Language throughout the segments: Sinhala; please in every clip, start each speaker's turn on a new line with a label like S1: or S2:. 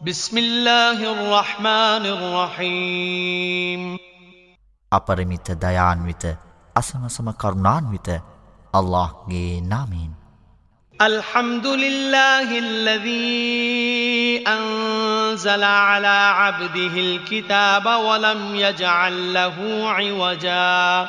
S1: بسم الله الرحمن الرحيم
S2: අපරිමිත දයාන්විත අසමසම කරුණාන්විත අල්ලාහ්ගේ නාමයෙන්
S1: الحمد لله الذي أنزل على عبده الكتاب ولم يجعل له عوجاً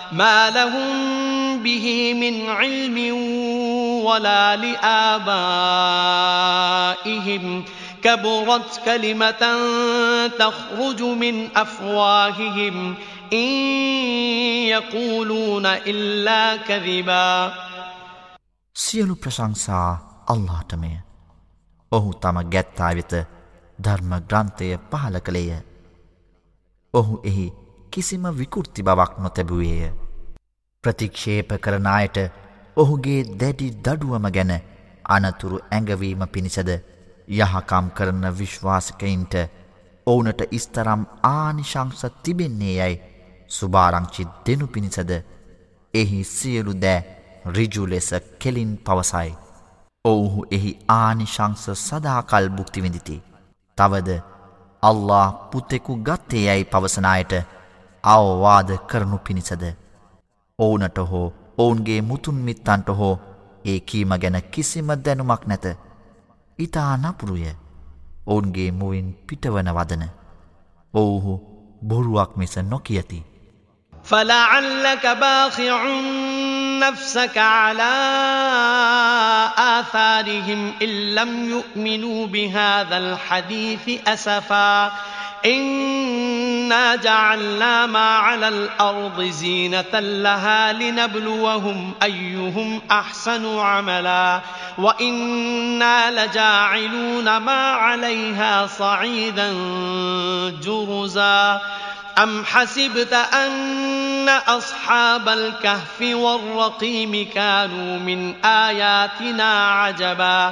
S1: ما لهم به من علم ولا لآبائهم كبرت كلمة تخرج من أفواههم إن يقولون إلا كذبا
S2: සියලු ප්‍රශංසා අල්ලාටමය. ඔහු තම ගැත්තා වෙත ධර්ම ග්‍රන්ථය පහල කළේය. ඔහු එහි කිසිම විකෘති බවක් නොතැබුවේය. ප්‍රතික්ෂේප කරනායට ඔහුගේ දැඩි දඩුවම ගැන අනතුරු ඇඟවීම පිණිසද යහකම් කරන විශ්වාසකයින්ට ඕනට ඉස්තරම් ආනිශංස තිබෙන්නේ යැයි සුභාරංචි දෙනු පිණිසද එහි සියලු දෑ රිජු ලෙස කෙලින් පවසයි. ඔවුහු එහි ආනිශංස සදාකල් බුක්තිවිඳිති. තවද අල්له පුතෙකු ගත්තේ යැයි පවසනායට අවවාද කරනු පිණිසද. ඕනට හෝ ඔවුන්ගේ මුතුන්මිත්තන්ට හෝ ඒ කීම ගැන කිසිම දැනුමක් නැත. ඉතා නපුරුය ඔවුන්ගේ මුවින් පිටවන වදන. ඔවුහු බොරුවක් මිස නොකියති.
S1: فلعلك باخع نفسك على آثارهم إن لم يؤمنوا بهذا الحديث أسفا إنا جعلنا ما على الأرض زينة لها لنبلوهم أيهم أحسن عملا وإنا لجاعلون ما عليها صعيدا جرزا. أم حسبت أن أصحاب الكهف والرقيم كانوا من آياتنا عجبا.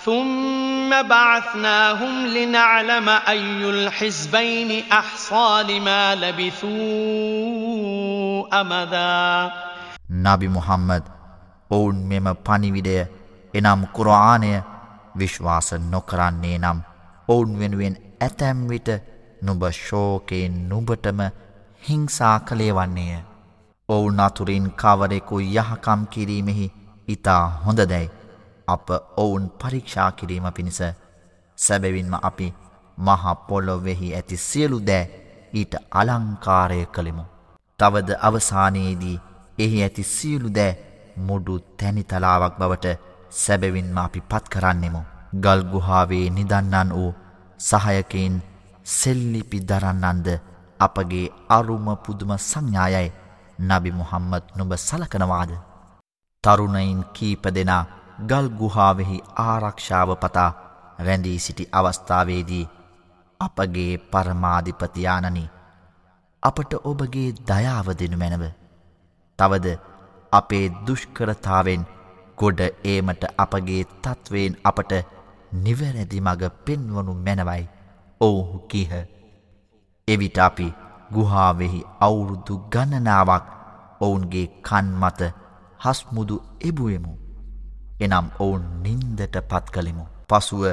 S1: ثم بعثناهم لنعلم أي الحزبين أحصى لما لبثوا أمدا
S2: නබි මුහම්මද ඔවුන් මෙම පනිවිඩය එනම් කුරආනය විශ්වාස නොකරන්නේ නම් ඔවුන් වෙනුවෙන් ඇතැම් විට නුබ ශෝකයෙන් නුබටම හිංසා කළේ වන්නේය. ඔවුන් අතුරින් කවරෙකු යහකම් කිරීමෙහි ඉතා හොඳදැයි අප ඔවුන් පරීක්ෂා කිරීම පිණිස සැබවින්ම අපි මහපොලොවෙහි ඇති සියලු දෑ ඊට අලංකාරය කළෙමු. තවද අවසානයේදී එහි ඇති සියලු දෑ මුඩු තැනිතලාවක් බවට සැබවින්ම අපි පත් කරන්නෙමු. ගල්ගුහාවේ නිදන්නන් වූ සහයකයින් සෙල්ලිපි දරන්නන්ද අපගේ අරුම පුදුම සංඥායයි නබි මුහම්මත් නුඹ සලකනවාද. තරුණයින් කීප දෙනා ගල් ගුහාවෙහි ආරක්ෂාව පතා රැඳී සිටි අවස්ථාවේදී අපගේ පරමාධිපතියානනි අපට ඔබගේ දයාව දෙනු මැනව. තවද අපේ දුෂ්කරතාවෙන් ගොඩ ඒමට අපගේ තත්ත්වයෙන් අපට නිවැරැදි මග පෙන්වනු මැනවයි ඔවුහු කීහ. එවිට අපි ගුහාවෙහි අවුරුදු ගණනාවක් ඔවුන්ගේ කන් මත හස්මුදු එබුවෙමු. එනම් ඔවුන් නින්දට පත් කළෙමු. පසුව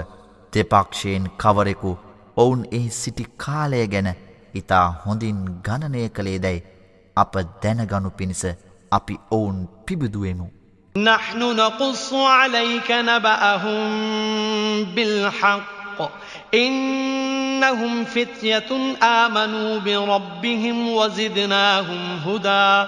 S2: දෙපක්ෂයෙන් කවරෙකු ඔවුන් එහි සිටි කාලය ගැන ඉතා හොඳින් ගණනය කළේ දැයි අප දැනගනු පිණිස අපි ඔවුන් පිබිදුවෙමු.
S1: نحن نقص عليك نبأهم بالحق إنهم فتية آمنوا بربهم وزدناهم هدى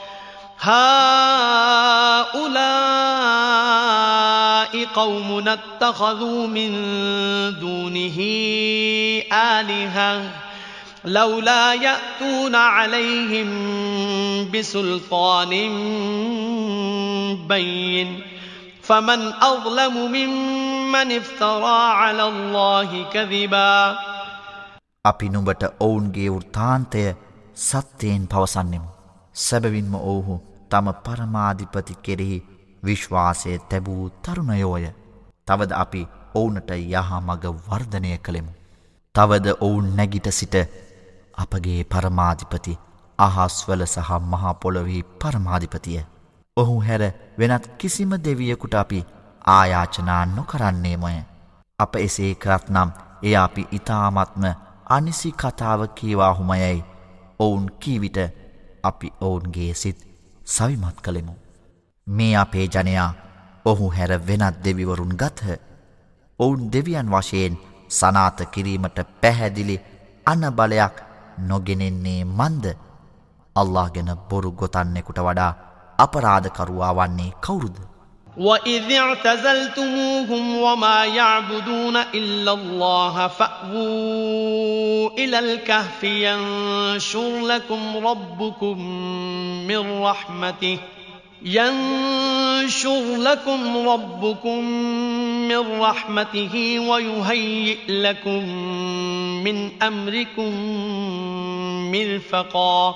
S1: هؤلاء قوم اتخذوا من دونه آلهة لولا يأتون عليهم بسلطان بين فمن أظلم ممن افترى على الله كذبا
S2: අපි නුඹට ඔවුන්ගේ වෘතාන්තය සත්‍යයෙන් පවසන්නෙමු. සැබවින්ම ඔවුහු තම පරමාධිපති කෙරෙහි විශ්වාසය තැබූ තරුණයෝය. තවද අපි ඔවුනට යහමග වර්ධනය කළෙමු. තවද ඔවුන් නැගිට සිට අපගේ පරමාධිපති අහස්වල සහ මහපොළොවෙහි පරමාධිපතිය. ඔහු හැර වෙනත් කිසිම දෙවියකුට අපි ආයාචනා නොකරන්නේමය. අප එසේ කරත්නම් එය අපි ඉතාමත්ම අනිසි කතාව කීවාහුමයයි ඔවුන් කීවිට අපි ඔවුන්ගේ සිත් සවිමත් කළෙමු. මේ අපේ ජනයා ඔහු හැර වෙනත් දෙවිවරුන් ගත්හ. ඔවුන් දෙවියන් වශයෙන් සනාත කිරීමට පැහැදිලි අනබලයක් නොගෙනෙන්නේ මන්ද අල්له ගැන බොරු ගොතන්නෙකුට වඩා අපරාධකරුවා වන්නේ කවුරුද.
S1: وإذ اعتزلتموهم وما يعبدون إلا الله فأووا إلى الكهف ينشر لكم ربكم من رحمته ينشر لكم ربكم من رحمته ويهيئ لكم من أمركم مرفقا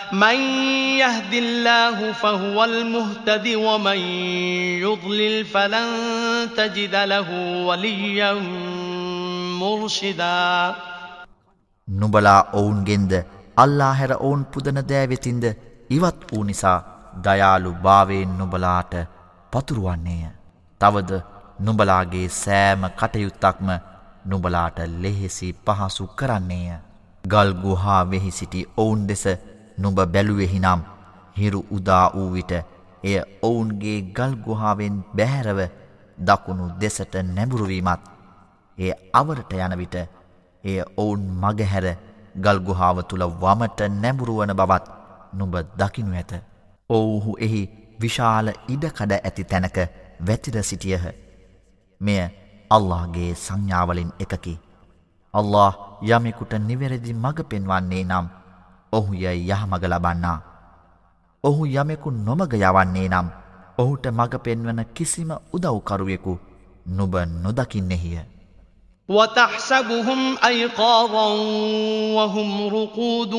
S1: من يهد الله فهو المهتد ومن يضلل فلن تجد له وليا مرشدا
S2: නුබලා ඔවුන්ගෙන්ද අල්ලා හැර ඔවුන් පුදන දෑවෙතින්ද ඉවත් වූ නිසා දයාලු භාවයෙන් නුබලාට පතුරුවන්නේය. තවද නුබලාගේ සෑම කටයුත්තක්ම නුබලාට ලෙහෙසි පහසු කරන්නේය. ගල්ගුහා වෙහි සිටි ඔවුන් දෙස නුඹ බැලුවේ හිනම් හිරු උදා වූ විට එය ඔවුන්ගේ ගල් ගුහාවෙන් බැහැරව දකුණු දෙසට නැඹුරු වීමත් එය අවරට යන විට එය ඔවුන් මගහැර ගල් ගුහාව තුල වමට නැඹුරු වන බවත් නුඹ දකිනු ඇත. ඔව්හු එහි විශාල ඉඩකඩ ඇති තැනක වැතිර සිටියහ. මෙය අල්ලාහගේ සංඥාවලින් එකකි. අල්ලාහ යමෙකුට නිවැරදි මඟ පෙන්වන්නේ නම් ඔහු ය යහමග ලබන්නා. ඔහු යමෙකු නොමග යවන්නේ නම් ඔහුට මඟ පෙන්වන කිසිම උදව්කරුවෙකු නුබ නොදකින්නෙහිය.
S1: وتحسبهم أيقاظا وهم رقود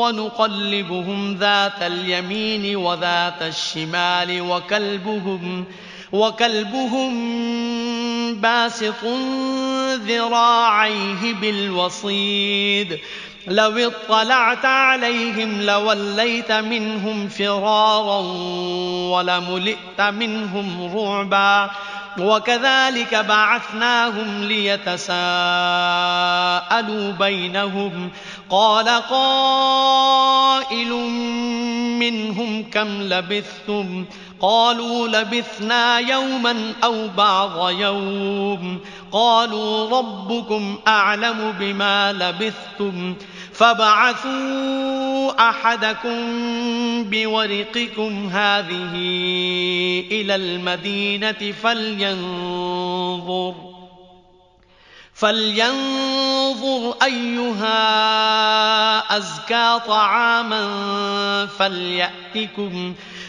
S1: ونقلبهم ذات اليمين وذات الشمال وكلبهم وكلبهم باسط ذراعيه بالوصيد لو اطلعت عليهم لوليت منهم فرارا ولملئت منهم رعبا وكذلك بعثناهم ليتساءلوا بينهم قال قائل منهم كم لبثتم قالوا لبثنا يوما أو بعض يوم قالوا ربكم أعلم بما لبثتم فابعثوا أحدكم بورقكم هذه إلى المدينة فلينظر فلينظر أيها أزكى طعاما فليأتكم فليأتكم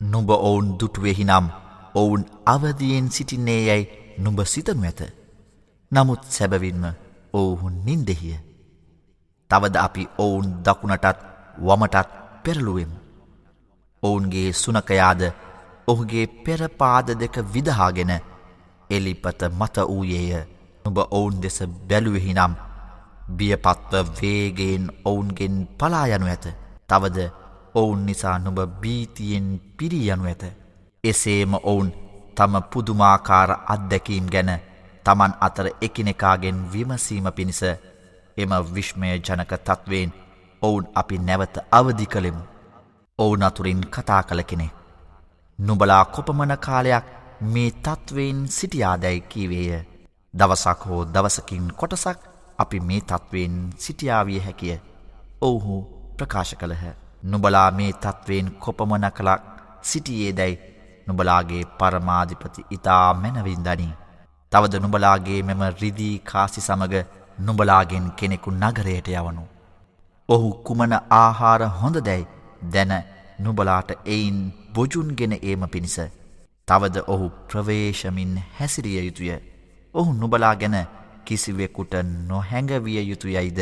S2: නුඹ ඔවුන් දුටුවෙහි නම් ඔවුන් අවදියෙන් සිටින්නේ යැයි නුඹ සිතනු ඇත. නමුත් සැබවින්ම ඔවුහු නින්දෙහිය. තවද අපි ඔවුන් දකුණටත් වමටත් පෙරළුවෙමු. ඔවුන්ගේ සුනකයාද ඔහුගේ පෙරපාද දෙක විදහාගෙන එලිපත මත වූයේය නුඹ ඔවුන් දෙස බැලුවෙහි නම් බියපත්ව වේගෙන් ඔවුන්ගෙන් පලායනු ඇත තවද ඔවුන් නිසා නුඹ බීතියෙන් පිරියනු ඇත එසේම ඔවුන් තම පුදුමාකාර අත්දැකීම් ගැන තමන් අතර එකිනෙකාගෙන් විමසීම පිණිස එම විශ්මය ජනක තත්වයෙන් ඔවුන් අපි නැවත අවදි කළෙමු. ඔවුන් අතුරින් කතා කළ කෙනෙ. නුබලා කොපමන කාලයක් මේ තත්ත්වයෙන් සිටියාදැයි කීවේය. දවසක් හෝ දවසකින් කොටසක් අපි මේ තත්ත්වයෙන් සිටියාවිය හැකිය. ඔවුහු ප්‍රකාශ කළහ. නුබලා මේ තත්ත්වයෙන් කොපමන කළක් සිටියේ දැයි නුබලාගේ පරමාධිපති ඉතා මැනවින්දනී. තවද නුබලාගේ මෙම රිදී කාසි සමග නුබලාගෙන් කෙනෙකු නගරයට යවනු. ඔහු කුමන ආහාර හොඳ දැයි දැන නුබලාට එයින් බොජුන්ගෙන ඒම පිණිස. තවද ඔහු ප්‍රවේශමින් හැසිරිය යුතුය. ඔහු නුබලා ගැන කිසිවෙකුට නොහැඟවිය යුතුයයිද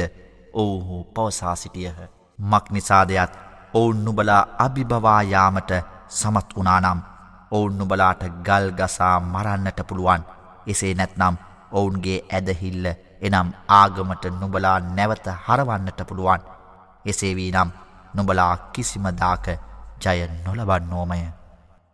S2: ඔවුහු පවසා සිටියහ. මක් නිසාදයක් ඔවුන් නුබලා අභිභවායාමට සමත් වනානම් ඔවුන් නුබලාට ගල් ගසා මරන්නට පුළුවන්. එසේ නැත්නම් ඔවුන්ගේ ඇදහිල්ල එනම් ආගමට නුබලා නැවත හරවන්නට පුළුවන්. එසේ වී නම් නුබලා කිසිමදාක ජය නොලබන්නෝමය.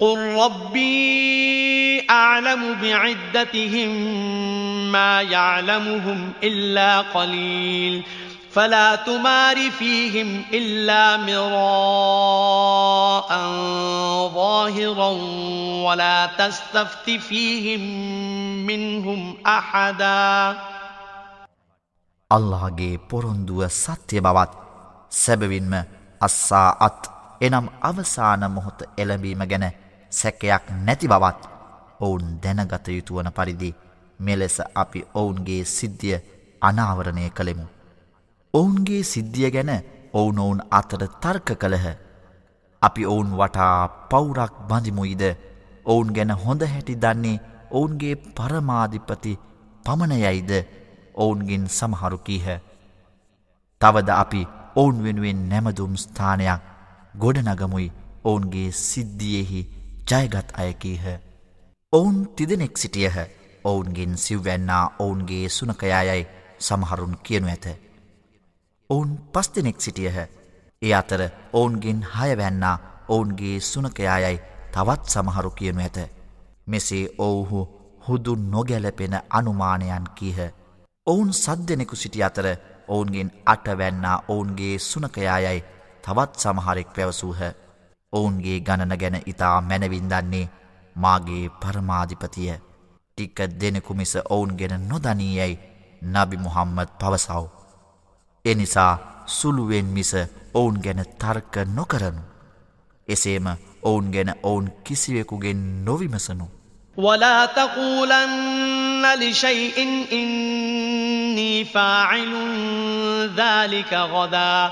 S1: قل ربي أعلم بعدتهم ما يعلمهم إلا قليل فلا تمار فيهم إلا مراء ظاهرا ولا تستفت فيهم منهم أحدا
S2: الله جي بورندو ساتي بابات سببين ما අත් එනම් අවසාන මොහොත එළඹීම ගැන සැකයක් නැති බවත් ඔවුන් දැනගත යුතුවන පරිදි මෙලෙස අපි ඔවුන්ගේ සිද්ධිය අනාවරණය කළෙමු. ඔවුන්ගේ සිද්ධිය ගැන ඔවුනොවුන් අතර තර්ක කළහ. අපි ඔවුන් වටා පවුරක් බඳිමුයිද ඔවුන් ගැන හොඳ හැටි දන්නේ ඔවුන්ගේ පරමාධිපති පමණයයිද ඔවුන්ගෙන් සමහරු කීහ. තවද අපි ඔවුන් වෙනුවෙන් නැමදුම් ස්ථානයක් ගොඩනගමුයි ඔවුන්ගේ සිද්ධියෙහි ජයගත් අයකීහ. ඔවුන් තිදෙනෙක් සිටියහ ඔවුන්ගෙන් සිව්වැන්නා ඔවුන්ගේ සුනකයායයි සමහරුන් කියනු ඇත. ඔවුන් පස් දෙනෙක් සිටියහ ඒ අතර ඔවුන්ගෙන් හයවැන්නා ඔවුන්ගේ සුනකයායයි තවත් සමහරු කියනු ඇත. මෙසේ ඔවුහු හුදු නොගැලපෙන අනුමානයන් කීහ. ඔවුන් සද්දෙනෙකු සිටි අතර ඔවුන්ගෙන් අටවැන්නා ඔවුන්ගේ සුනකයායයි තවත් සමහරෙක් පැවසූහ. ඔවුන්ගේ ගණන ගැන ඉතා මැනවින්දන්නේ මාගේ පරමාධිපතිය ටික්ක දෙනෙකු මිස ඔවුන් ගෙන නොදනීයැයි නබි මුහම්මද පවසව්. එනිසා සුළුවෙන් මිස ඔවුන් ගැන තර්ක නොකරනු. එසේම ඔවුන් ගැන ඔවුන් කිසිවෙකුගෙන් නොවිමසනු.
S1: ولا تقولن لشيء إني فاعل ذلك غدا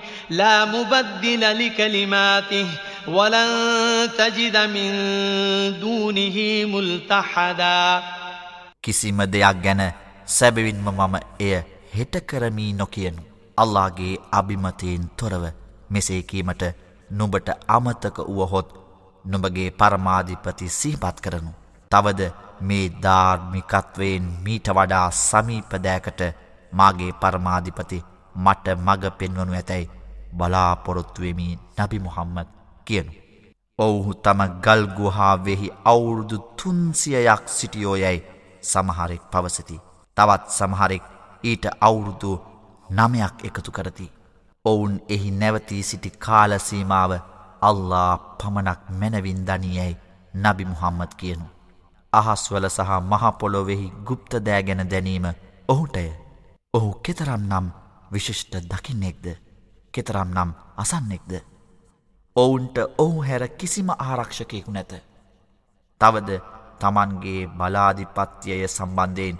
S1: لا مبدل لكلماته ولن تجد من دونه ملتحدا
S2: කිසිම දෙයක් ගැන සැබවින්ම මම එය හෙට කරමී නොකියනු. අල්ලාගේ අභිමතයෙන් තොරව මෙසේ කීමට නුඹට අමතක වුවහොත් නුඹගේ පරමාධිපති සිහිපත් කරනු. තවද මේ ධාර්මිකත්වයෙන් මීට වඩා සමීපදෑකට මාගේ පරමාධිපති මට මඟ පෙන්වනු ඇතැයි බලාපොරොත්තුවෙමි නබි මුහම්මද කියනු. ඔවුහු තම ගල්ගුහාවෙහි අවුරුදු තුන්සියයක් සිටියෝ යැයි සමහරෙක් පවසති. තවත් සමහරෙක් ඊට අවුරුදු නමයක් එකතු කරති. ඔවුන් එහි නැවතී සිටි කාලසීමාව අල්ලා පමණක් මැනවින් දනියැයි නබි මුහම්මද කියනු. අහස්වල සහ මහපොලොවෙහි ගුප්ත දෑගැන දැනීම ඔහුටය. ඔහු කෙතරම් නම් විශිෂ්ට දකින්නෙක්ද කෙතරම් නම් අසන්නෙක්ද. ඔවුන්ට ඔහු හැර කිසිම ආරක්ෂකයෙකු නැත. තවද තමන්ගේ බලාධිපත්‍යය සම්බන්ධයෙන්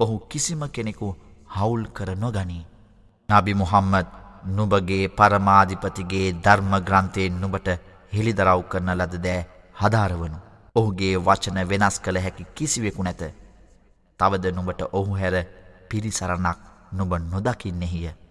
S2: ඔහු කිසිම කෙනෙකු හවුල් කර නොගනී. නබි මුහම්මද නුබගේ පරමාධිපතිගේ ධර්ම ග්‍රන්ථයෙන් නුබට හෙළිදරව් කරන ලද දෑ හදාරවනු. ඔහුගේ වචන වෙනස් කළ හැකි කිසිවෙකු නැත. තවද නුඹට ඔහු හැර පිරිසරණක් නුබ නොදකින්නෙහිය.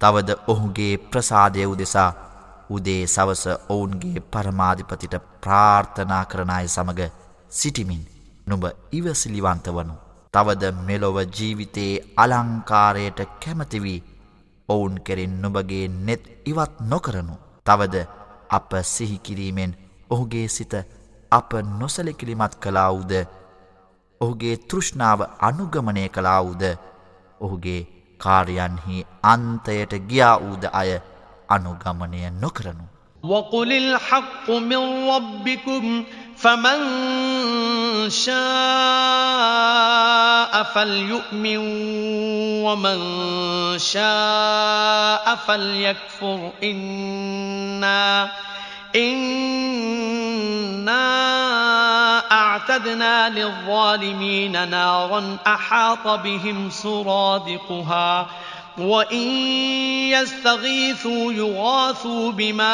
S2: තවද ඔහුගේ ප්‍රසාදය උදෙසා උදේ සවස ඔවුන්ගේ පරමාධිපතිට ප්‍රාර්ථනා කරන අය සමඟ සිටිමින් නුඹ ඉවසිලිවන්ත වනු. තවද මෙලොව ජීවිතයේ අලංකාරයට කැමතිවී ඔවුන් කෙරෙන් නුබගේ නෙත් ඉවත් නොකරනු. තවද අප සිහිකිරීමෙන් ඔහුගේ සිත අප නොසලකිලිමත් කලාවුද ඔහුගේ තෘෂ්ණාව අනුගමනය කලාවුද ඔහුගේ කාර්යන්හි අන්තයට ගියා වූද අය අනුගමනය නොකරනු.
S1: وقل الحق من ربكم فمن شاء فليؤمن ومن شاء فليكفر إنا إنا أعتدنا للظالمين نارا أحاط بهم سرادقها وإن يستغيثوا يغاثوا بماء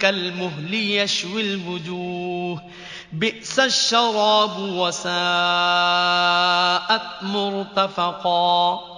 S1: كالمهل يشوي الوجوه بئس الشراب وساءت مرتفقا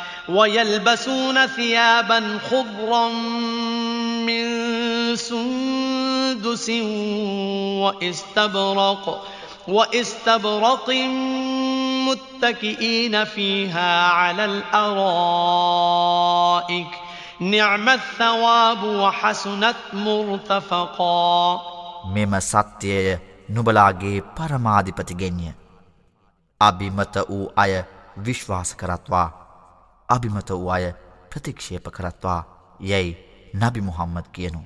S1: ويلبسون ثيابا خضرا من سندس واستبرق واستبرق متكئين فيها على الأرائك نعم الثواب وحسنت مرتفقا
S2: මෙම සත්‍යය නුබලාගේ පරමාධිපතිගෙන්ය අභිමත වූ අය විශ්වාස කරත්වා අභිමත වූ අය ප්‍රතික්ෂේප කරත්වා යැයි නබි මුහම්මද කියනු.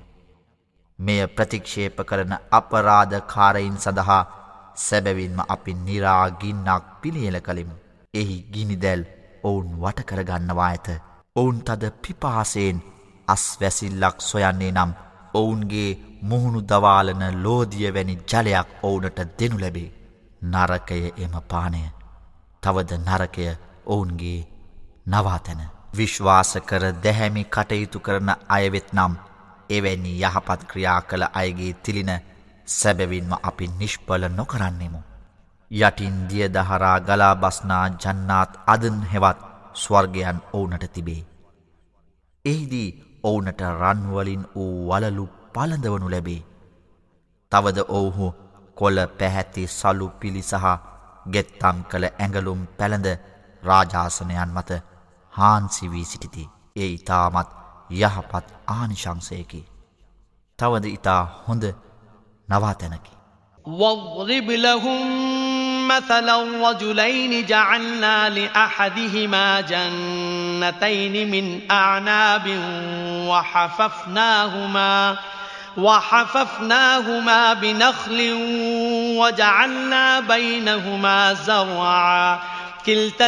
S2: මෙය ප්‍රතික්ෂේප කරන අපරාධකාරයින් සඳහා සැබැවින්ම අපි නිරාගින්නක් පිළියල කළෙමු. එහි ගිනිදැල් ඔවුන් වටකරගන්නවා ඇත. ඔවුන් තද පිපාසයෙන් අස්වැසිල්ලක් සොයන්නේ නම් ඔවුන්ගේ මුහුණු දවාලන ලෝදිය වැනි ජලයක් ඔවුනට දෙනු ලැබේ. නරකය එම පානය. තවද නරකය ඔවුන්ගේ නවාතැන. විශ්වාස කර දැහැමි කටයුතු කරන අයවෙත් නම් එවැනි යහපත් ක්‍රියා කළ අයගේ තිලින සැබැවින්ම අපි නිෂ්පල නොකරන්නෙමු. යටින් දිය දහරා ගලා බස්නා ජන්නාත් අදන් හෙවත් ස්වර්ගයන් ඕනට තිබේ. එහිදී ඔවුනට රන්වලින් වූ වලලු පලඳවනු ලැබේ. තවද ඔවුහු කොල පැහැති සලු පිළි සහ ගෙත්තම් කළ ඇඟලුම් පැළඳ රාජාසනයන් මත හාන්සිවී සිටිති. ඒ ඉතාමත් යහපත් ආනිශංසයකි. තවද ඉතා හොඳ නවාතැනකි.
S1: واضرب لهم مثلا رجلين جعلنا لأحدهما جنتين من أعناب وحففناهما وحففناهما بنخل وجعلنا بينهما زرعا كلتا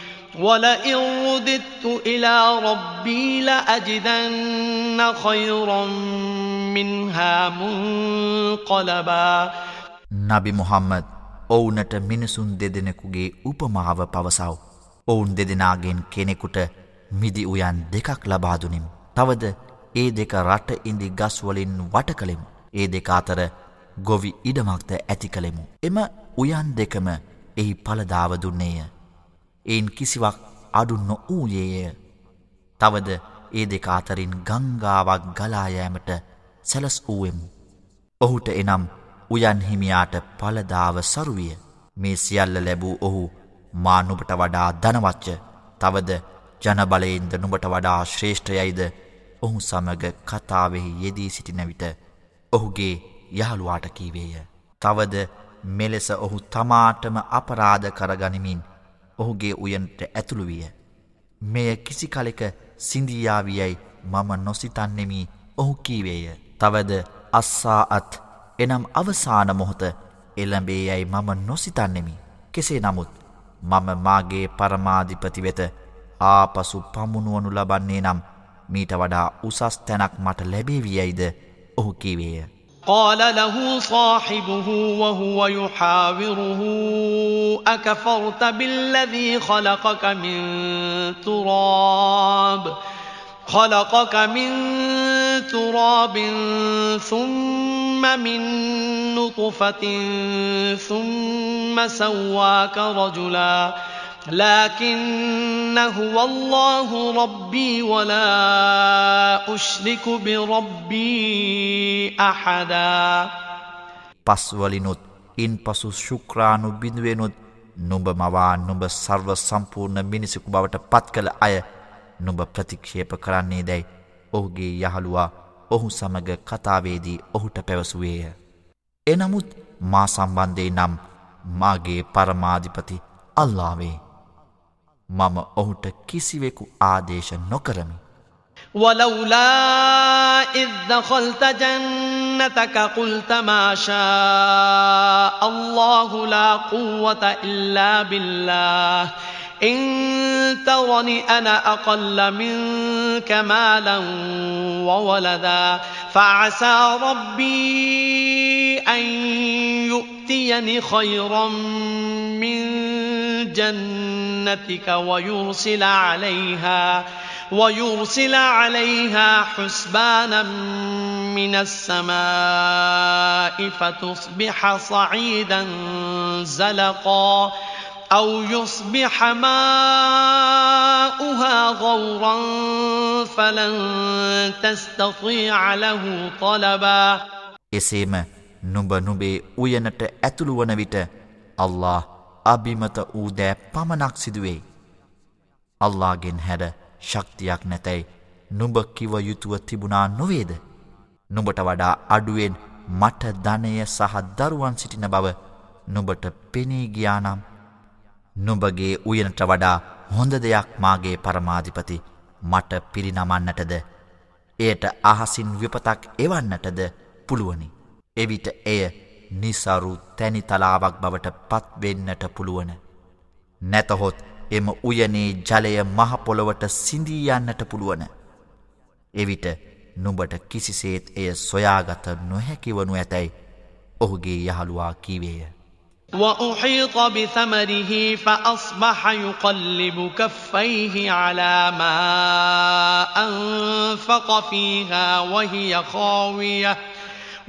S1: ولئن رددت إلى ربي لأجدن خيرا منها منقلبا
S2: නබි මුහම්මද ඔවුනට මිනිසුන් දෙදෙනෙකුගේ උපමාව පවසව. ඔවුන් දෙදෙනගෙන් කෙනෙකුට මිදි උයන් දෙකක් ලබාදුනිම්. තවද ඒ දෙක රට ඉදි ගස්වලින් වට කළෙමු. ඒ දෙක අතර ගොවි ඉඩමක්ද ඇති කළෙමු. එම උයන් දෙකම එහි පලදාව දුන්නේය. එයින් කිසිවක් අඩු නොවූයේය. තවද ඒ දෙක අතරින් ගංගාවක් ගලායෑමට සැලස් වූවෙමු. ඔහුට එනම් උයන් හිමියාට පලදාව සරුවිය මේ සියල්ල ලැබූ ඔහු මා නුබට වඩා දනවච්ච තවද ජනබලයෙන්ද නුබට වඩා ශ්‍රේෂ්ඨයයිද ඔහු සමග කතාවෙහි යෙදී සිටින විට ඔහුගේ යහළුවාට කීවේය. තවද මෙලෙස ඔහු තමාටම අපරාධ කරගනිමින් ඔහුගේ උයන්ට ඇතුළු විය. මෙය කිසි කලෙක සිින්දියාවියයි මම නොසිතන්නෙමි ඔහු කීවේය. තවද අස්සා අත් එනම් අවසාන මොහොත එළඹේ යැයි මම නොසිතන්නෙමි. කෙසේ නමුත් මම මාගේ පරමාධිපති වෙත ආපසු පමුණුවනු ලබන්නේ නම් මීට වඩා උසස් තැනක් මට ලැබේවියයිද ඔහු කිවේය.
S1: قال له صاحبه وهو يحاوره أكفرت بالذي خلقك من تراب؟ خلقك من تراب ثم من نطفة ثم سواك رجلاً. لكن هو الله ربي ولا أشرك بربي أحدا
S2: පස්වලිනුත් ඉන් පසු ශුක්‍රාණු බිඳුවෙනුත් නුඹ මවා නුඹ සර්ව සම්පූර්ණ මිනිසකු බවට පත් කළ අය නුඹ ප්‍රතික්ෂේප කරන්නේ දැයි ඔහුගේ යහළුවා ඔහු සමග කතාවේදී ඔහුට පැවසුවේය. එනමුත් මා සම්බන්ධය නම් මාගේ පරමාධිපති අල්ලාවේ. මම ඔහුට කිසිවෙකු ආදේශ නොකරමි.
S1: ولولا إذ دخلت جنتك قلت ما شاء الله لا قوة إلا بالله إن ترني أنا أقل من منك مالا وولدا فعسى ربي أن يؤتيني خيرا من جنتك جنتك ويرسل عليها ويرسل عليها حسبانا من السماء فتصبح صعيدا زلقا أو يصبح ماؤها غورا فلن تستطيع له طلبا.
S2: اسم නුඹ නුබේ උයනට ඇතුළු ونبيت الله අභිමත වූ දෑ පමණක් සිදුවේ. අල්ලාගෙන් හැර ශක්තියක් නැතැයි නුඹ කිව යුතුව තිබුණා නොවේද. නුඹට වඩා අඩුවෙන් මට ධනය සහ දරුවන් සිටින බව නුඹට පෙනී ගියානම් නුඹගේ උයනට වඩා හොඳ දෙයක් මාගේ පරමාධිපති මට පිරිනමන්නටද එයට අහසින් විපතක් එවන්නටද පුළුවනි. එවිට එය නිසරු තැනි තලාවක් බවට පත්වෙන්නට පුළුවන. නැතහොත් එම උයනේ ජලය මහපොළොවට සිින්දීයන්නට පුළුවන. එවිට නුඹට කිසිසේත් එය සොයාගත නොහැකිවනු ඇතැයි ඔහුගේ යහළුවා කීවේය.
S1: وأحيط بثمره فأصبح يقلب كفيه على ما أنفق فيها وهي خاوية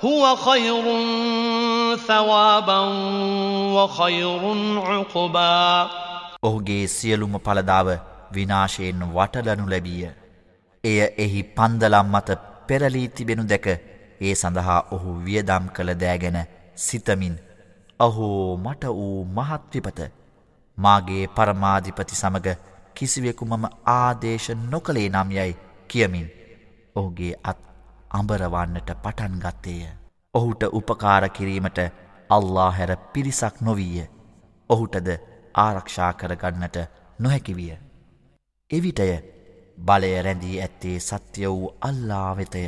S1: هو خير ثوابا وخير عقبا
S2: ඔහුගේ සියලුම පලදාව විනාශයෙන් වටලනු ලැබිය. එය එහි පන්දලම් මත පෙරලී තිබෙනු දැක ඒ සඳහා ඔහු වියදම් කළ දෑගැන සිතමින් අහෝ මට වූ මහත්විපත මාගේ පරමාධිපති සමග කිසිවෙකු මම ආදේශ නොකළේ නම් යැයි කියමින් ඔහුගේ අත් අඹරවන්නට පටන් ගත්තේය. ඔහුට උපකාර කිරීමට අල්ලා හැර පිරිසක් නොවීය. ඔහුටද ආරක්ෂා කරගන්නට නොහැකිවිය. එවිටය බලය රැඳී ඇත්තේ සත්‍ය වූ අල්ලා වෙතය.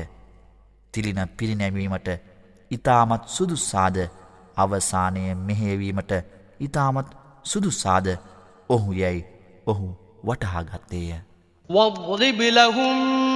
S2: තිලින පිරිනැමීමට ඉතාමත් සුදුස්සාද අවසානය මෙහෙවීමට ඉතාමත් සුදුස්සාද ඔහු යැයි ඔහු වටහාගත්තේය.
S1: واضرب لهم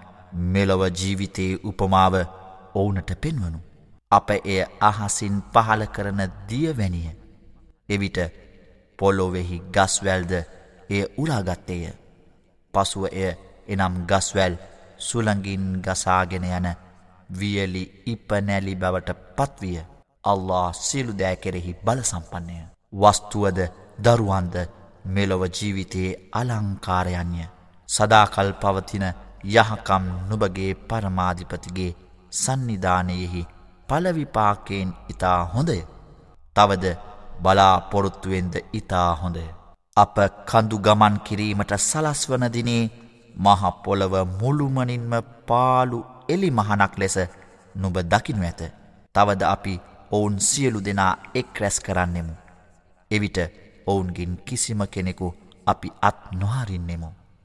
S2: මෙලොව ජීවිතයේ උපමාව ඔවුනට පෙන්වනු. අප එය අහසින් පහල කරන දියවැනිය. එවිට පොලොවෙහි ගස්වැල්ද එය උලාගත්තේය. පසුව එය එනම් ගස්වැල් සුළඟින් ගසාගෙන යන වියලි ඉපනැලි බවට පත්විය. අල්له සිලු දෑ කෙරෙහි බලසම්පන්නය. වස්තුවද දරුවන්ද මෙලොව ජීවිතයේ අලංකාරයන්ය. සදාකල් පවතින යහකම් නුබගේ පරමාධිපතිගේ සන්නිධානයෙහි පලවිපාකයෙන් ඉතා හොඳය. තවද බලාපොරොත්තුවෙන්ද ඉතා හොඳය. අප කඳු ගමන් කිරීමට සලස්වනදිනේ මහපොළව මුළුමනින්ම පාලු එලි මහනක් ලෙස නුබ දකිනු ඇත. තවද අපි ඔවුන් සියලු දෙනා එක් රැස් කරන්නෙමු. එවිට ඔවුන්ගින් කිසිම කෙනෙකු අපි අත් නොහරින්නෙමු.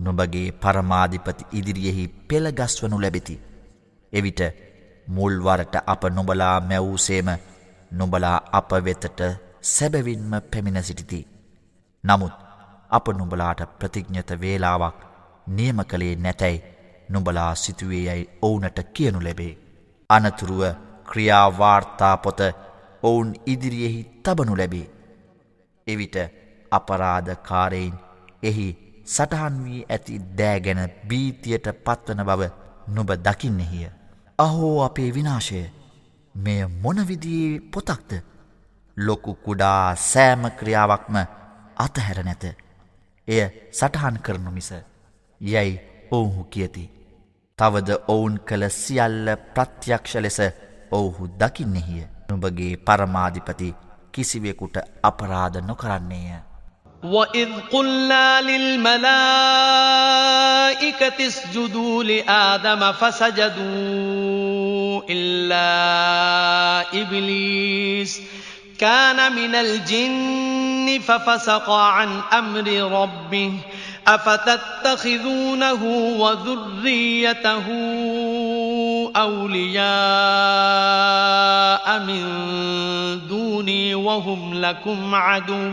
S2: නුඹගේ පරමාධිපති ඉදිරියෙහි පෙළගස්වනු ලැබෙති. එවිට මුල්වරට අප නොබලා මැවූසේම නොබලා අප වෙතට සැබවින්ම පැමිණ සිටිති. නමුත් අප නුබලාට ප්‍රතිඥ්ඥත වේලාවක් නියම කළේ නැතැයි නුබලා සිතුවේ යැයි ඔවුනට කියනු ලැබේ. අනතුරුව ක්‍රියාවාර්තා පොත ඔවුන් ඉදිරියෙහි තබනු ලැබේ. එවිට අපරාධකාරයෙන් එහි සටහන් වී ඇති දෑගැන බීතියට පත්වන බව නොබ දකින්නෙහිය. අහෝ අපේ විනාශය මෙය මොනවිදියේ පොතක්ද ලොකු කුඩා සෑම ක්‍රියාවක්ම අතහැර නැත. එය සටහන් කරනු මිස යැයි ඔවුහු කියති. තවද ඔවුන් කළ සියල්ල ප්‍රත්‍යක්ෂ ලෙස ඔවුහු දකින්නෙහිය. නුඹගේ පරමාධිපති කිසිවෙකුට අපරාධ නොකරන්නේය.
S1: وإذ قلنا للملائكة اسجدوا لآدم فسجدوا إلا إبليس كان من الجن ففسق عن أمر ربه أفتتخذونه وذريته أولياء من دوني وهم لكم عدو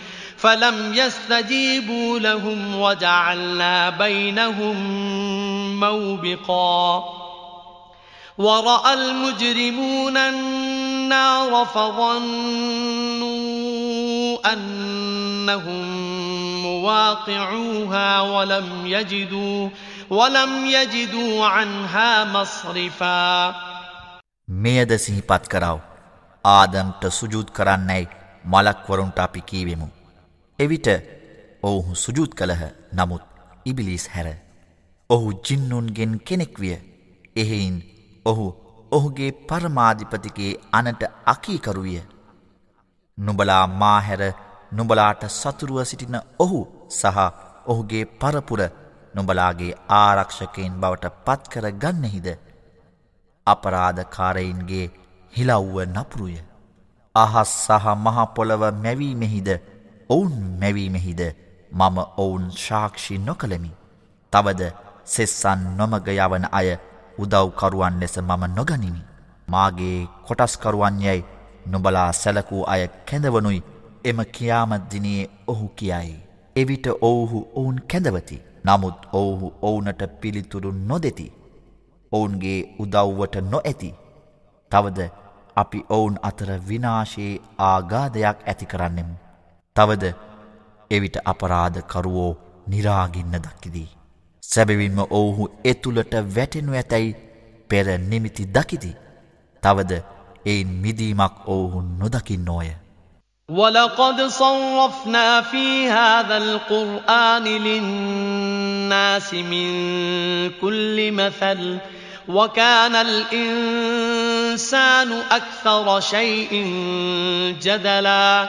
S1: فلم يستجيبوا لهم وجعلنا بينهم موبقا ورأى المجرمون النار فظنوا أنهم مواقعوها ولم يجدوا ولم يجدوا عنها مصرفا
S2: මෙයද සිහිපත් කරව ආදම්ට සුජූත් කරන්නයි මලක්වරුන්ට අපි කීවෙමු. එවිට ඔවුහු සුජූත් කළහ නමුත් ඉබිලිස් හැර. ඔහු ජින්නුන්ගෙන් කෙනෙක් විය. එහෙයින් ඔහු ඔහුගේ පරමාධිපතිගේ අනට අකීකරුවිය. නුබලා මාහැර නුබලාට සතුරුව සිටින ඔහු සහ ඔහුගේ පරපුර නුබලාගේ ආරක්ෂකයෙන් බවට පත්කර ගන්නෙහිද. අපරාධකාරයින්ගේ හිලව්ව නපුරුය. අහස් සහ මහපොළව මැවීමෙහිද ඔවුන් මැවීමෙහිද මම ඔවුන් ශාක්ෂි නොකළමි. තවද සෙස්සන් නොමග යවන අය උදව්කරුවන් ලෙස මම නොගනිමි. මාගේ කොටස්කරුවන් යැයි නොබලා සැලකූ අය කැඳවනුයි එම කියාමත්දිනයේ ඔහු කියයි. එවිට ඔවුහු ඔවුන් කැඳවති. නමුත් ඔවුහු ඔවුනට පිළිතුරු නොදෙති. ඔවුන්ගේ උදව්වට නොඇති. තවද අපි ඔවුන් අතර විනාශයේ ආගාධයක් ඇති කරන්නෙමු. තවද එවිට අපරාධකරුවෝ නිරාගින්න දකිදී. සැබවින්ම ඔවුහු එතුළට වැටෙනු ඇතැයි පෙර නිමිති දකිති. තවද එයින් මිදීමක් ඔවුහු නොදකින් නෝය.
S1: ولقد صرفنا في هذا القرآن للناس من كل مثل وكان الإنسان أكثر شيء جدلا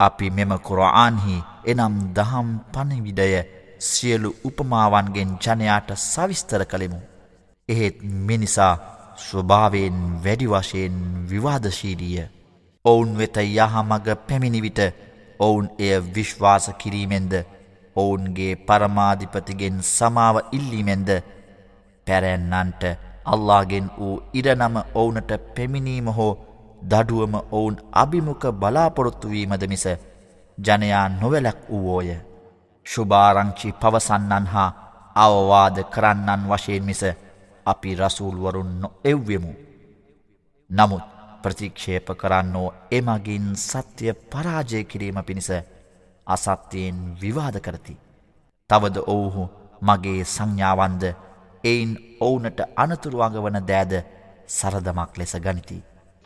S2: අපි මෙම කුරආන්හි එනම් දහම් පණවිඩය සියලු උපමාවන්ගෙන් ජනයාට සවිස්තර කළෙමු. එහෙත් මිනිසා ස්වභාවයෙන් වැඩි වශයෙන් විවාදශීලිය. ඔවුන් වෙත යහමග පැමිණිවිට ඔවුන් එය විශ්වාස කිරීමෙන්ද ඔවුන්ගේ පරමාධිපතිගෙන් සමාව ඉල්ලීමෙන්ද පැරැන්නන්ට අල්ලාගෙන් වූ ඉරනම ඔවුනට පැමිණීම හෝ දඩුවම ඔවුන් අභිමුඛ බලාපොරොත්තුවීමද මිස ජනයා නොවැලක් වූෝය. ශුභාරංචි පවසන්නන් හා අවවාද කරන්නන් වශයෙන් මිස අපි රසූල්වරුන් නො එව්වෙමු. නමුත් ප්‍රතික්ෂේප කරන්නෝ එමගින් සත්‍යය පරාජය කිරීම පිණිස අසත්‍යයෙන් විවාද කරති. තවද ඔවුහු මගේ සංඥාවන්ද එයින් ඔවුනට අනතුරුවඟ වන දෑද සරදමක් ලෙස ගනිති.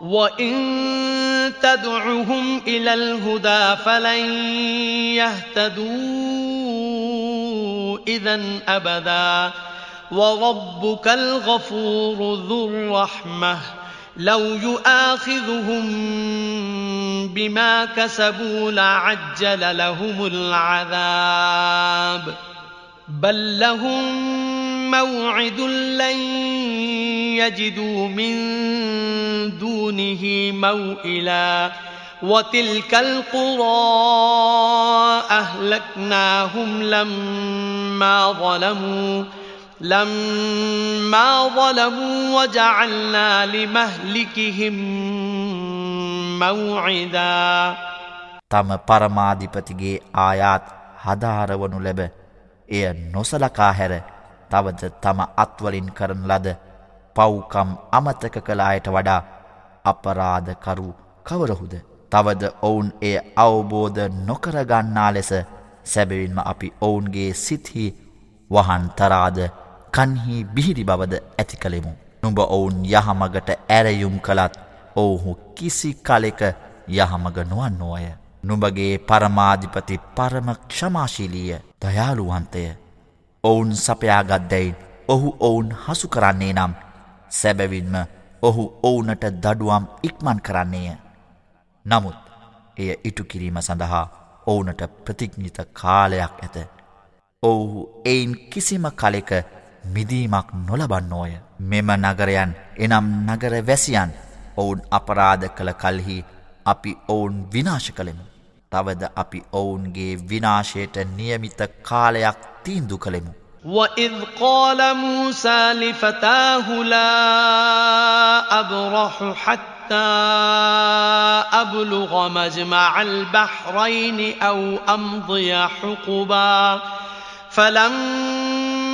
S1: وإن تدعهم إلى الهدى فلن يهتدوا إذا أبدا وربك الغفور ذو الرحمه لو يؤاخذهم بما كسبوا لعجل لهم العذاب بل لهم موعد لن يجدوا من دونه موئلا وتلك القرى أهلكناهم لما ظلموا لما ظلموا وجعلنا لمهلكهم موعدا
S2: තම පරමාධිපතිගේ ආයාත් හදාරවනු ලැබ එය නොසලකා හැර තවද තම අත්වලින් කරන ලද පව්කම් අමතක කළ අයට වඩා අපරාධකරු කවරහුද තවද ඔවුන් එය අවබෝධ නොකරගන්නා ලෙස සැබවින්ම අපි ඔවුන්ගේ සිත්හි වහන් තරාද කන්හි බිහිරි බවද ඇති කළෙමු. නුඹ ඔවුන් යහමගට ඇරයුම් කළත් ඔවුහු කිසි කලෙක යහමග නොවන්නෝය. නුඹගේ පරමාධිපති පරම ක්ෂමාශීලීය දයාළුවන්තය. ඔවුන් සපයාගත්දැයින් ඔහු ඔවුන් හසු කරන්නේ නම් සැබැවින්ම ඔහු ඔවුනට දඩුවම් ඉක්මන් කරන්නේය. නමුත් එය ඉටු කිරීම සඳහා ඔවුනට ප්‍රතිඥිත කාලයක් ඇත. ඔවුහු එයින් කිසිම කලෙක මිදීමක් නොලබන්නෝය. මෙම නගරයන් එනම් නගර වැසියන් ඔවුන් අපරාධ කළ කල්හි අපි ඔවුන් විනාශ කළෙමු. තවද අපි ඔවුන්ගේ විනාශයට නියමිත කාලයක් තීන්දු කළෙමු.
S1: وإذ قال موسى لفتاه لا أبرح حتى أبلغ مجمع البحرين أو أمضي حقبا فلما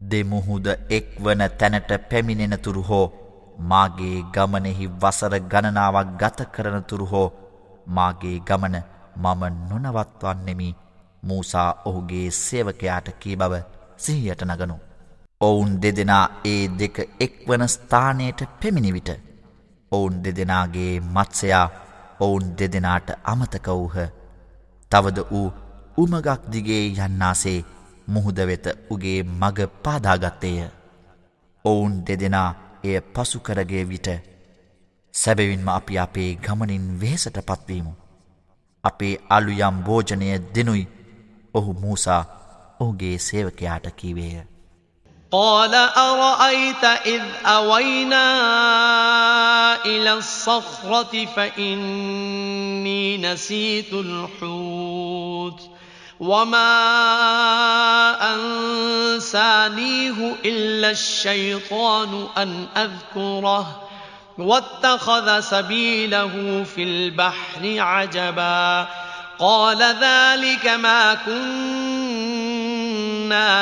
S2: දෙමුහුද එක්වන තැනට පැමිණෙනතුරු හෝ මාගේ ගමනෙහි වසර ගණනාවක් ගත කරනතුරු හෝ මාගේ ගමන මම නොනවත්වන්නෙමි මූසා ඔහුගේ සේවකයාට කී බව සිහියට නගනු. ඔවුන් දෙදෙනා ඒ දෙක එක්වන ස්ථානයට පෙමිණිවිට. ඔවුන් දෙදෙනාගේ මත්සයා ඔවුන් දෙදෙනාට අමතක වූහ. තවද වූ උමගක් දිගේ යන්නාසේ මුහුද වෙත උගේ මග පාදාගත්තේය. ඔවුන් දෙදෙනා එය පසුකරගේ විට සැබවින්ම අපි අපේ ගමනින් වෙහෙසට පත්වීමු. අපේ අලුයම් භෝජනය දෙනුයි ඔහු මූසා ඔහුගේ සේවකයාට කීවේය.
S1: قال أرأيت إذ أوينا إلى الصخرة فإني نسيت الحوت وما أنسانيه إلا الشيطان أن أذكره واتخذ سبيله في البحر عجبا قال ذلك ما كنا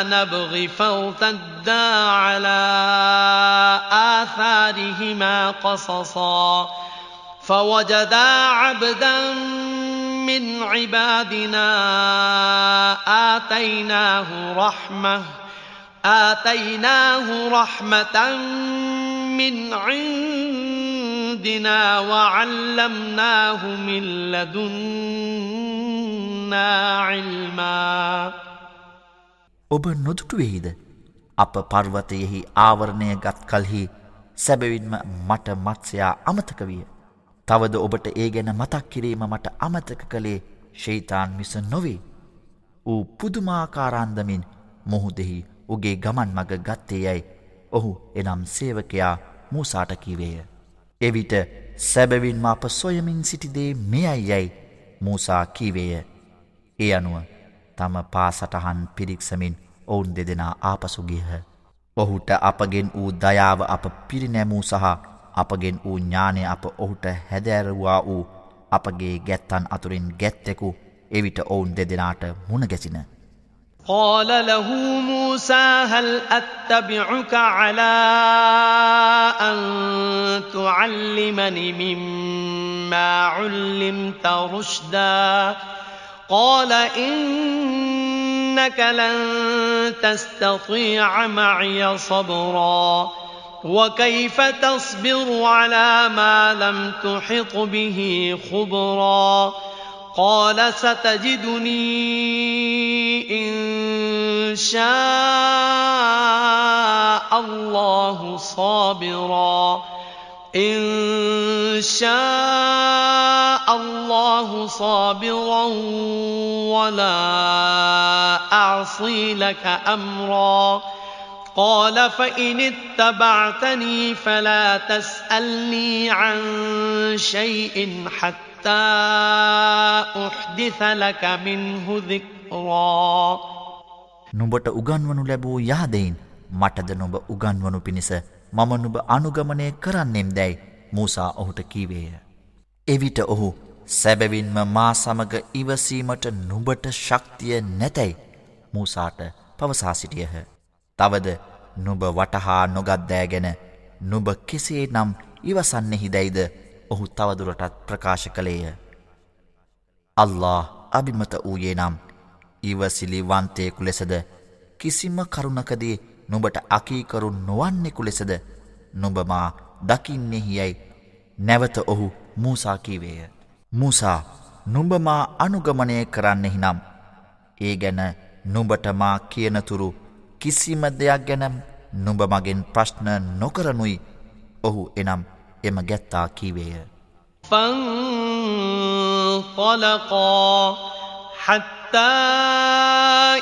S1: نبغي فارتدا على آثارهما قصصا فوجدا عبدا من عبادنا آتيناه رحمة آتيناه رحمة من عندنا وعلمناه من لدنا علما
S2: ඔබ නොදුටුවෙහිද අප පර්වතයෙහි ආවරණය ගත් කල්හි සැබවින්ම මට මත්සයා අමතක විය. තවද ඔබට ඒ ගැන මතක් කිරීම මට අමතක කළේ ශෛතාන් මිස නොවේ. ඌ පුදුමාකාරන්දමින් මුහුදෙහි උගේ ගමන් මග ගත්තේ යැයි ඔහු එනම් සේවකයා මූසාට කිවේය. එවිට සැබවින්ම අප සොයමින් සිටිදේ මෙයයි යැයි මූසා කීවේය. ඒ අනුව තම පාසටහන් පිරික්සමින් ඔවුන් දෙදෙනා ආපසුගියහ. ඔහුට අපගෙන් වූ දයාව අප පිරිනැමූ සහ අපගෙන් වූ ඥානය අප ඔහුට හැදෑරවා වූ අපගේ ගැත්තන් අතුරින් ගැත්තෙකු එවිට ඔවුන් දෙදෙනාට මුණගැසින.
S1: قال له موسى هل أتبعك على أن تعلمني مما علمت رشدا قال إنك لن تستطيع معي صبرا وكيف تصبر على ما لم تحط به خبرا قال ستجدني إن شاء الله صابرا إن شاء الله صابرا ولا أعصي لك أمرا قال فإن اتبعتني فلا تسألني عن شيء حتى أحدث لك منه ذكرا
S2: නුඹට උගන්වනු ලැබූ යහදයින් මටද නොබ උගන්වනු පිණිස මම නුබ අනුගමනය කරන්නෙම් දැයි මූසා ඔහුට කීවේය. එවිට ඔහු සැබවින්ම මා සමග ඉවසීමට නුබට ශක්තිය නැතැයි මූසාට පවසා සිටියහ. තවද නුබ වටහා නොගත්දෑගෙන නුබ කෙසේ නම් ඉවසන්නෙහි දැයිද? ඔහු තවදුරටත් ප්‍රකාශ කළේය. අල්له අභිමත වූයේ නම් ඉවසිලි වන්තයෙකු ලෙසද? කිසිම කරුණකදී නුඹට අකීකරු නොවන්නෙකු ලෙසද? නුඹමා දකින්නෙහි යැයි. නැවත ඔහු මූසා කීවේය. මූසා නුඹමා අනුගමනය කරන්නෙහි නම්. ඒ ගැන නුඹට මා කියනතුරු කිසිම දෙයක් ගැනම් නුඹ මගෙන් ප්‍රශ්න නොකරනුයි ඔහු එනම් එම ගැත්තා කීවේය.
S1: فانطلقا حتى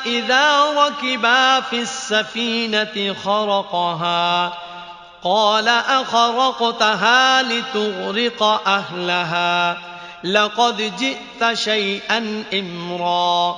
S1: إذا ركبا في السفينة خرقها قال أخرقتها لتغرق أهلها لقد جئت شيئا إمرا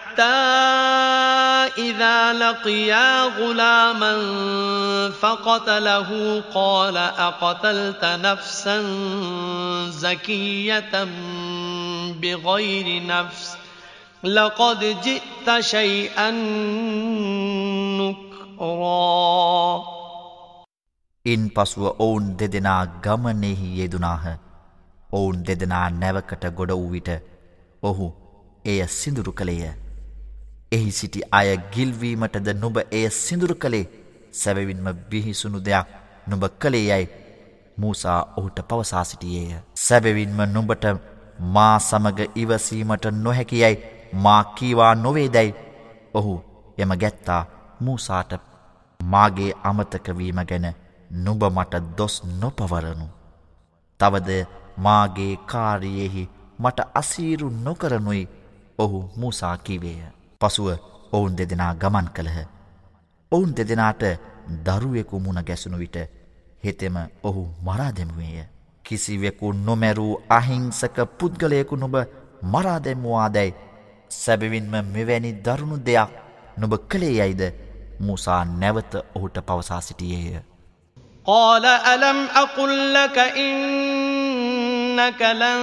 S1: حتى إذا لقيا غلاما فقتله قال أقتلت نفسا زكية بغير نفس لقد جئت شيئا نكرا
S2: ඉන් පසුව ඔවුන් දෙදෙනා ගමනෙහි යෙදුනාහ ඔවුන් දෙදෙනා නැවකට ගොඩ වූ විට ඔහු එය සිදුරු කළේය. එහි සිටි අය ගිල්වීමටද නුබ එය සිදුරු කළේ සැබවින්ම බිහිසුණු දෙයක් නුබ කළේ යැයි මූසා ඔහුට පවසා සිටියේය. සැබවින්ම නුඹට මා සමග ඉවසීමට නොහැකි යැයි මා කීවා නොවේදැයි ඔහු එම ගැත්තා මූසාට මාගේ අමතකවීම ගැන නුබ මට දොස් නොපවරනු. තවද මාගේ කාරයෙහි මට අසීරු නොකරනුයි ඔහු මූසා කිවේය. පසුව ඔවුන් දෙදෙනා ගමන් කළහ. ඔවුන් දෙදෙනාට දරුවෙකු මුණ ගැසුණු විට හෙතෙම ඔහු මරාදැමුවේය. කිසිවෙකු නොමැරූ අහිංසක පුද්ගලයකු නොබ මරාදැම්මවාදැයි සැබවින්ම මෙවැනි දරුණු දෙයක් නොබ කළේ යයිද මුසා නැවත ඔහුට පවසා සිටියේය.
S1: قال ألم أقل لك إنك لن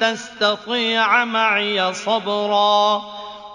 S1: تستطيع معي صبرا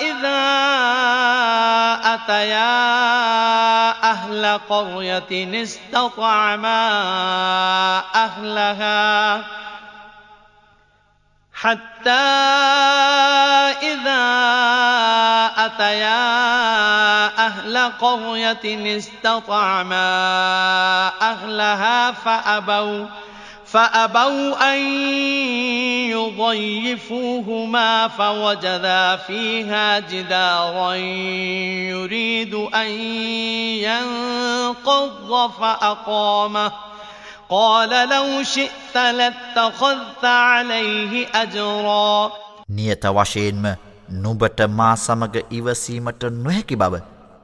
S1: إذا أتيا أهل قرية استطعما أهلها حتى إذا أتيا أهل قرية استطعما أهلها فأبوا فأبوا أن يضيفوهما فوجدا فيها جدارا يريد أن ينقض فأقامه قال لو شئت لاتخذت عليه أجرا
S2: නියත වශයෙන්ම නුබට මා සමග ඉවසීමට නොහැකි බව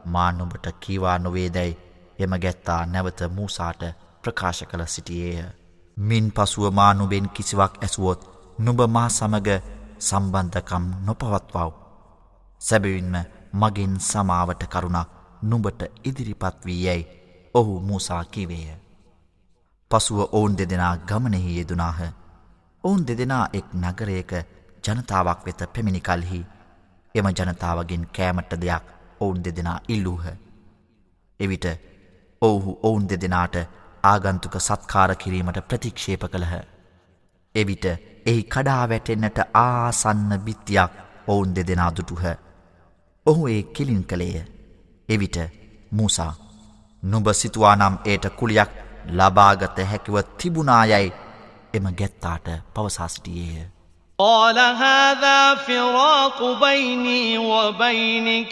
S2: මා නුබට කීවා නොවේදැයි එම ගැත්තා නැවත මූසාට ප්‍රකාශ කළ සිටියේය. මින් පසුව මානුබෙන් කිසිවක් ඇසුවොත් නුබ මා සමග සම්බන්ධකම් නොපවත්වව්. සැබවින්ම මගින් සමාවට කරුණක් නුඹට ඉදිරිපත් වී යැයි ඔහු මූසා කිවේය. පසුව ඔවුන් දෙදෙනා ගමනෙහි යෙදුනාහ. ඔවුන් දෙදෙනා එක් නගරයක ජනතාවක් වෙත පැමිණි කල්හි එම ජනතාවගෙන් කෑමට දෙයක් ඔවුන් දෙදෙනා ඉල්ලූහ. එවිට ඔවුහු ඔවුන් දෙදෙනාට ආගන්තුක සත්කාර කිරීමට ප්‍රතික්ෂේප කළහ. එවිට එහි කඩා වැටෙන්න්නට ආසන්න බිත්තියක් ඔවුන් දෙදෙනා දුටුහ. ඔහු ඒ කිලින් කළේය. එවිට මූසා නුබ සිතුවානම් ඒට කුලියක් ලබාගත හැකිව තිබුණායයි එම ගැත්තාට පවසා සිටියේය.
S1: قال هذا فراق بيني وبينك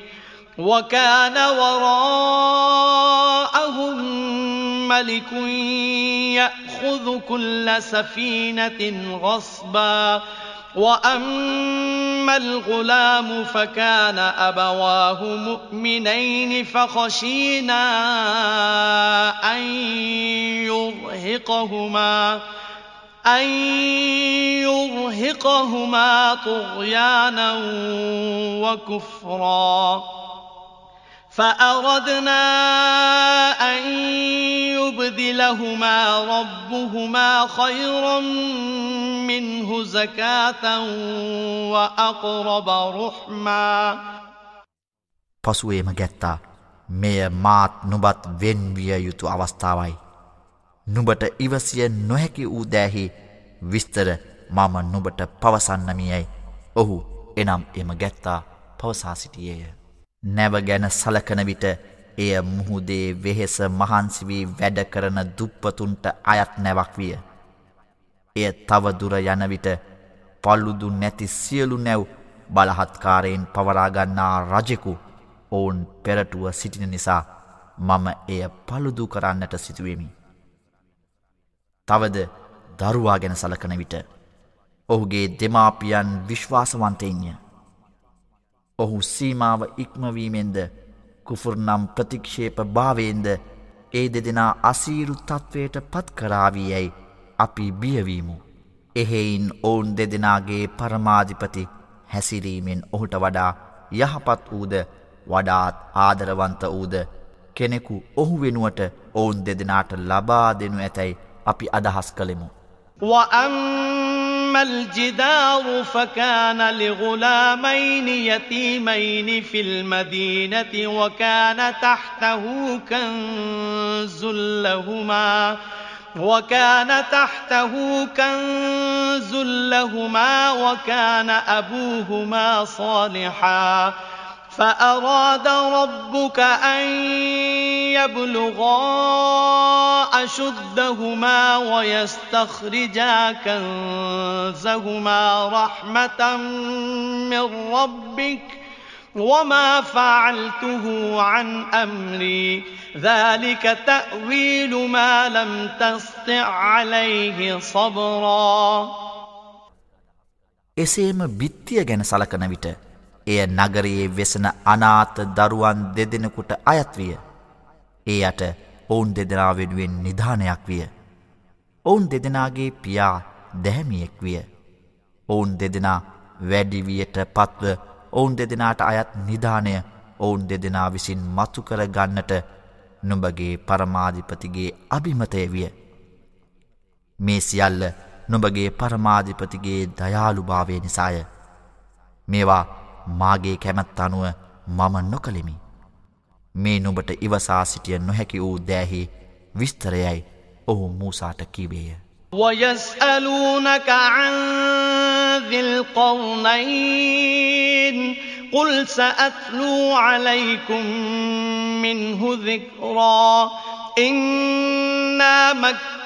S1: وكان وراءهم ملك يأخذ كل سفينة غصبا. وأما الغلام فكان أبواه مؤمنين فخشينا أن يرهقهما أن يرهقهما طغيانا وكفرا. فأردنا أن يبدلهما ربهما خيرا منه زكاة وأقرب رحما
S2: පසුවේම ගැත්තා මෙය මාත් නුබත් වෙන්විය යුතු අවස්ථාවයි. නුබට ඉවසිය නොහැකි වූ දෑහි විස්තර මම නුබට පවසන්නමියයි ඔහු එනම් එම ගැත්තා පවසා සිටියේය. නැව ගැන සලකන විට එය මුහුදේ වෙහෙස මහන්සිවී වැඩ කරන දුප්පතුන්ට අයත් නැවක් විය. එය තවදුර යනවිට පල්ලුදු නැති සියලු නැව් බලහත්කාරයෙන් පවරාගන්නා රජෙකු ඔවුන් පෙරටුව සිටින නිසා මම එය පළුදු කරන්නට සිතුවෙමි. තවද දරුවා ගැන සලකන විට ඔහුගේ දෙමාපියන් විශ්වාසවන්තයින්ය. ඔහු සීමාව ඉක්මවීමෙන්ද කුෆුර්නම් ප්‍රතික්ෂේප භාවයෙන්ද ඒ දෙදෙනා අසීරු තත්ත්වයට පත්කරාවී යැයි අපි බියවීමු. එහෙයින් ඔවුන් දෙදෙනාගේ පරමාධිපති හැසිරීමෙන් ඔහුට වඩා යහපත් වූද වඩාත් ආදරවන්ත වූද කෙනෙකු ඔහු වෙනුවට ඔවුන් දෙදෙනාට ලබා දෙනු ඇතැයි අපි අදහස් කළෙමු.
S1: وأما الجدار فكان لغلامين يتيمين في المدينة وكان تحته كنز لهما وكان تحته كنز لهما وكان أبوهما صالحا فأراد ربك أن يبلغا أشدهما ويستخرجا كنزهما رحمة من ربك وما فعلته عن أمري ذلك تأويل ما لم تستع عليه صبرا
S2: එසේම බිත්තිය ගැන සලකන විට එය නගරයේ වෙසන අනාත දරුවන් දෙදෙනෙකුට අයත් විය. ඒ යට ඔවුන් දෙදෙනා වෙනුවෙන් නිධානයක් විය. ඔවුන් දෙදෙනාගේ පියා දැහැමියෙක් විය. ඔවුන් දෙදෙනා වැඩිවියට පත්ව ඔවුන් දෙදෙනාට අයත් නිධානය ඔවුන් දෙදෙනා විසින් මතු කර ගන්නට නුඹගේ පරමාධිපතිගේ අභිමතය විය. මේ සියල්ල නුඹගේ පරමාධිපතිගේ දයාළුභාවය නිසාය. මේවා මාගේ කැමැත් අනුව මම නොකළෙමි. මේ නුබට ඉවසා සිටිය නොහැකි වූ දෑහි විස්තරයයි ඔහු මූසාට කිවේය.
S1: ويسألونك عن ذي القرنين قل سأتلو عليكم منه ذكرا إنا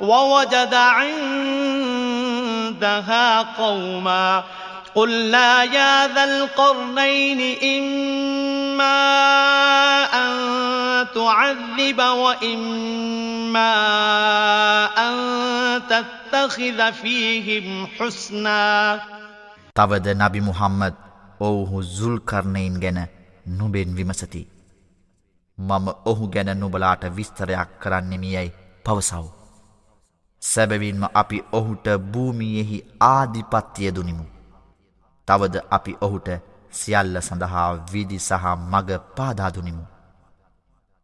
S1: ووجد عندها قوما قلنا يا ذا القرنين إما أن تعذب وإما أن تتخذ فيهم حسنا
S2: තවද නබි මුහම්මද ඔවුහු සුල්කරණයින් ගැන නුබෙන් විමසති. මම ඔහු ගැන නුබලාට විස්තරයක් කරන්නෙමියයි පවසව්. සැබවින්ම අපි ඔහුට භූමියෙහි ආධිපත්තිය දුනිමු. තවද අපි ඔහුට සියල්ල සඳහා විදි සහ මග පාදාදුනිමු.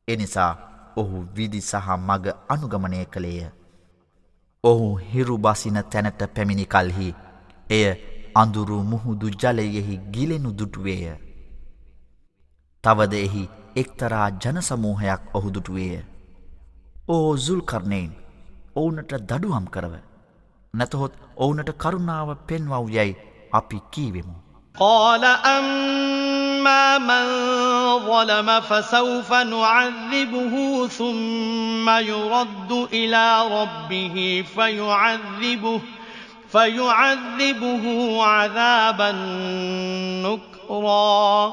S2: එනිසා ඔහු විදි සහ මග අනුගමනය කළේය. ඔහු හිරුබසින තැනට පැමිණි කල්හි එය අඳුරු මුහුදු ජලයෙහි ගිලෙනු දුටුවේය. තවද එහි එක්තරා ජනසමූහයක් ඔහු දුටුවේය. ඕ සුල්කරණයෙන් ඔවුනට දඩුවම් කරව. නැතහොත් ඔවුනට කරුණාව පෙන්වව් යැයි අපි කීවෙමු.
S1: قال أما من ظلم فسوف نعذبه ثم يرد إلى ربه فيعذبه فيعذبه عذابا نكرا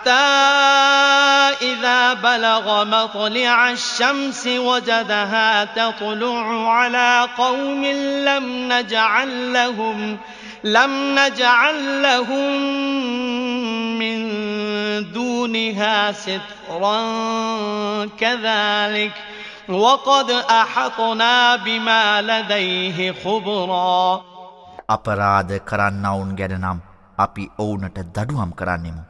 S1: حتى إذا بلغ مطلع الشمس وجدها تطلع على قوم لم نجعل لهم لم نجعل لهم من دونها سترا كذلك وقد أحطنا بما لديه خبرا
S2: අපරාධ කරන්නවුන් ගැන නම් අපි ඔවුනට දඩුවම් කරන්නෙමු.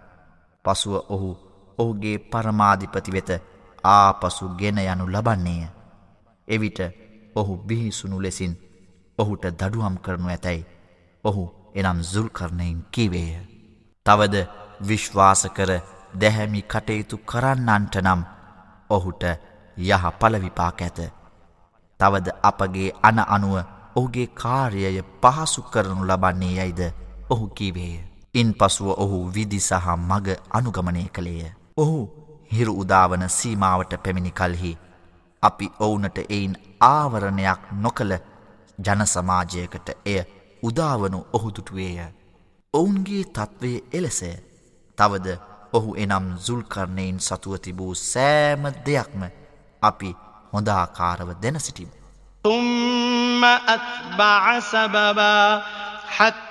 S2: පසුව ඔහු ඔහුගේ පරමාධිපති වෙත ආපසු ගෙන යනු ලබන්නේය. එවිට ඔහු බිහිසුණු ලෙසින් ඔහුට දඩුවම් කරනු ඇතැයි. ඔහු එනම් զුල් කරනයින් කිවේය. තවද විශ්වාස කර දැහැමි කටයුතු කරන්නන්ට නම් ඔහුට යහ පලවිපාක ඇත. තවද අපගේ අන අනුව ඔහුගේ කාර්යය පහසු කරනු ලබන්නේ යයිද ඔහු කීවේය. ඉන් පසුව ඔහු විදි සහ මග අනුගමනය කළේය. ඔහු හිරු උදාවන සීමාවට පැමිණි කල්හි. අපි ඔවුනට එයින් ආවරණයක් නොකළ ජනසමාජයකට එය උදාවනු ඔහුදුටුවේය. ඔවුන්ගේ තත්ත්වය එලෙසය. තවද ඔහු එනම් සුල්කරණයෙන් සතුවතිබූ සෑම දෙයක්ම අපි හොඳාකාරව දෙන සිටිම්.
S1: තුම්ම අත්බාසබබා හත්.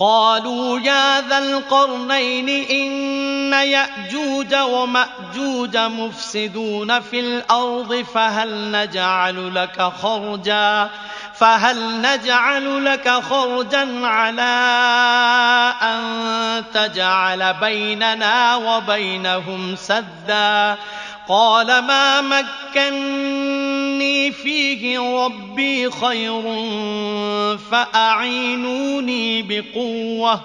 S1: قالوا يا ذا القرنين إن يأجوج ومأجوج مفسدون في الأرض فهل نجعل لك خرجا فهل نجعل لك خرجا على أن تجعل بيننا وبينهم سدا قال ما مكني فيه ربي خير فأعينوني بقوة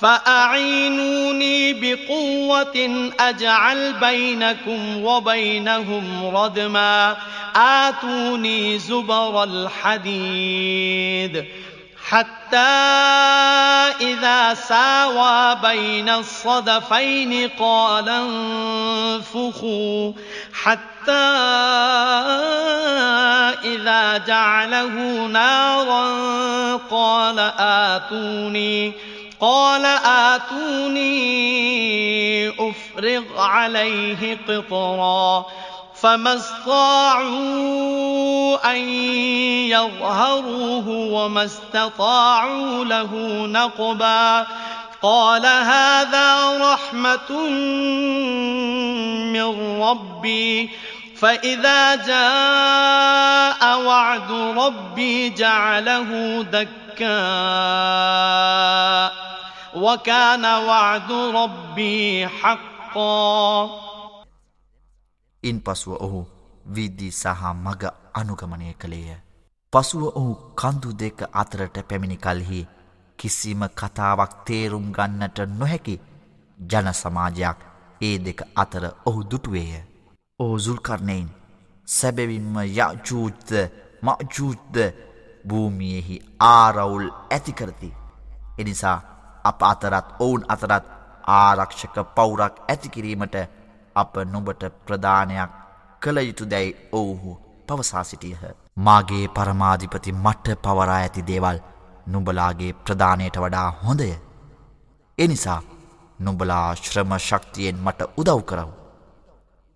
S1: فأعينوني بقوة أجعل بينكم وبينهم ردما آتوني زبر الحديد حتى إذا ساوى بين الصدفين قال انفخوا حتى إذا جعله نارا قال آتوني قال آتوني أفرغ عليه قطرا فما استطاعوا أن يظهروه وما استطاعوا له نقبا قال هذا رحمة من ربي فإذا جاء وعد ربي جعله دكا وكان وعد ربي حقا
S2: ඉන් පසුව ඔහු විද්දී සහ මග අනුගමනය කළේය. පසුව ඔහු කන්දු දෙක අතරට පැමිණි කල්හි කිසිම කතාවක් තේරුම් ගන්නට නොහැකි ජන සමාජයක් ඒ දෙක අතර ඔහු දුටුවේය. ඕ සුල්කරණයින් සැබැවින්ම යජූත්ද මජූත්ද භූමියෙහි ආරවුල් ඇතිකරති. එනිසා අප අතරත් ඔවුන් අතරත් ආරක්ෂක පවුරක් ඇතිකිරීමට අප නුඹට ප්‍රධානයක් කළ යුතු දැයි ඔවුහු පවසා සිටියහ. මාගේ පරමාධිපති මට්ට පවරා ඇති දේවල් නුඹලාගේ ප්‍රධානයට වඩා හොඳය. එනිසා නුඹලා ශ්‍රම ශක්තියෙන් මට උදව් කරව.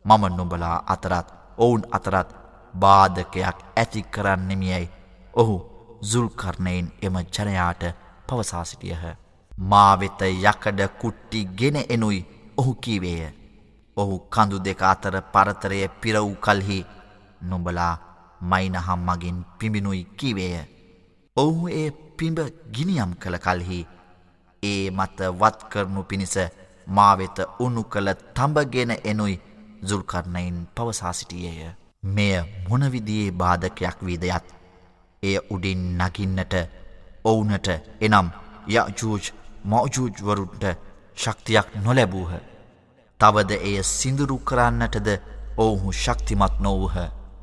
S2: මම නුඹලා අතරත් ඔවුන් අතරත් බාධකයක් ඇති කරන්නෙමියයි ඔහු සුල්කරණයෙන් එම ජනයාට පවසා සිටියහ. මා වෙත යකඩ කුට්ටි ගෙන එනුයි ඔහු කීවේය. ඔහු කඳු දෙක අතර පරතරය පිරවූ කල්හි නොබලා මයිනහම් මගින් පිඹිනුයි කිවේය. ඔහු ඒ පිඹ ගිනියම් කළ කල්හි ඒ මත වත්කරනු පිණිස මාවෙත උනු කළ තඹගෙන එනුයිዙල්කරණයින් පවසා සිටියේය. මෙය මොනවිදියේ බාධකයක් වීදයත් එය උඩින් නගින්නට ඔවුනට එනම් යජූජ් මෝජූජ්වරුන්ට ශක්තියක් නොලැබූහ. තවද එය සිදුරු කරන්නටද ඔවුහු ශක්තිමත් නොවූහ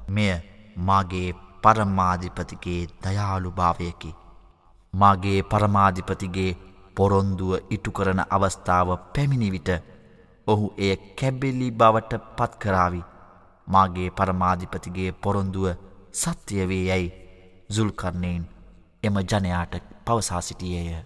S2: මෙය මාගේ පරමාධිපතිගේ දයාලු භාවයකි. මාගේ පරමාධිපතිගේ පොරොන්දුව ඉටු කරන අවස්ථාව පැමිණි විට ඔහු එය කැබෙලි බවට පත්කරාවි මාගේ පරමාධිපතිගේ පොරොන්දුව සත්‍යවේ යැයි සුල්කරණයෙන් එම ජනයාට පවසා සිටියේය.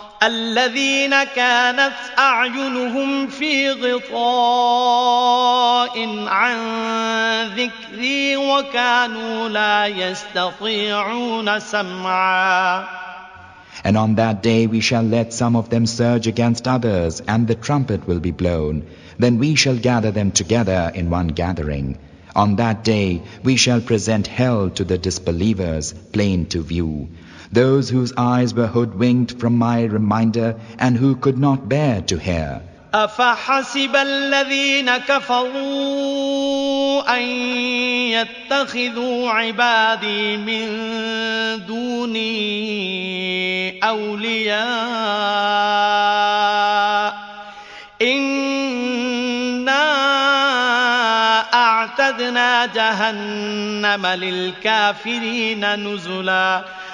S1: الذين كانت أعينهم في غطاء عن ذكري وكانوا لا يستطيعون سمعا
S3: And on that day we shall let some of them surge against others, and the trumpet will be blown. Then we shall gather them together in one gathering. On that day we shall present hell to the disbelievers, plain to view those whose eyes were hoodwinked from my reminder and who could not bear to hear.
S1: أفحسب الذين كفروا أن يتخذوا عبادي من دوني أولياء إنا أعتدنا جهنم للكافرين نزلاً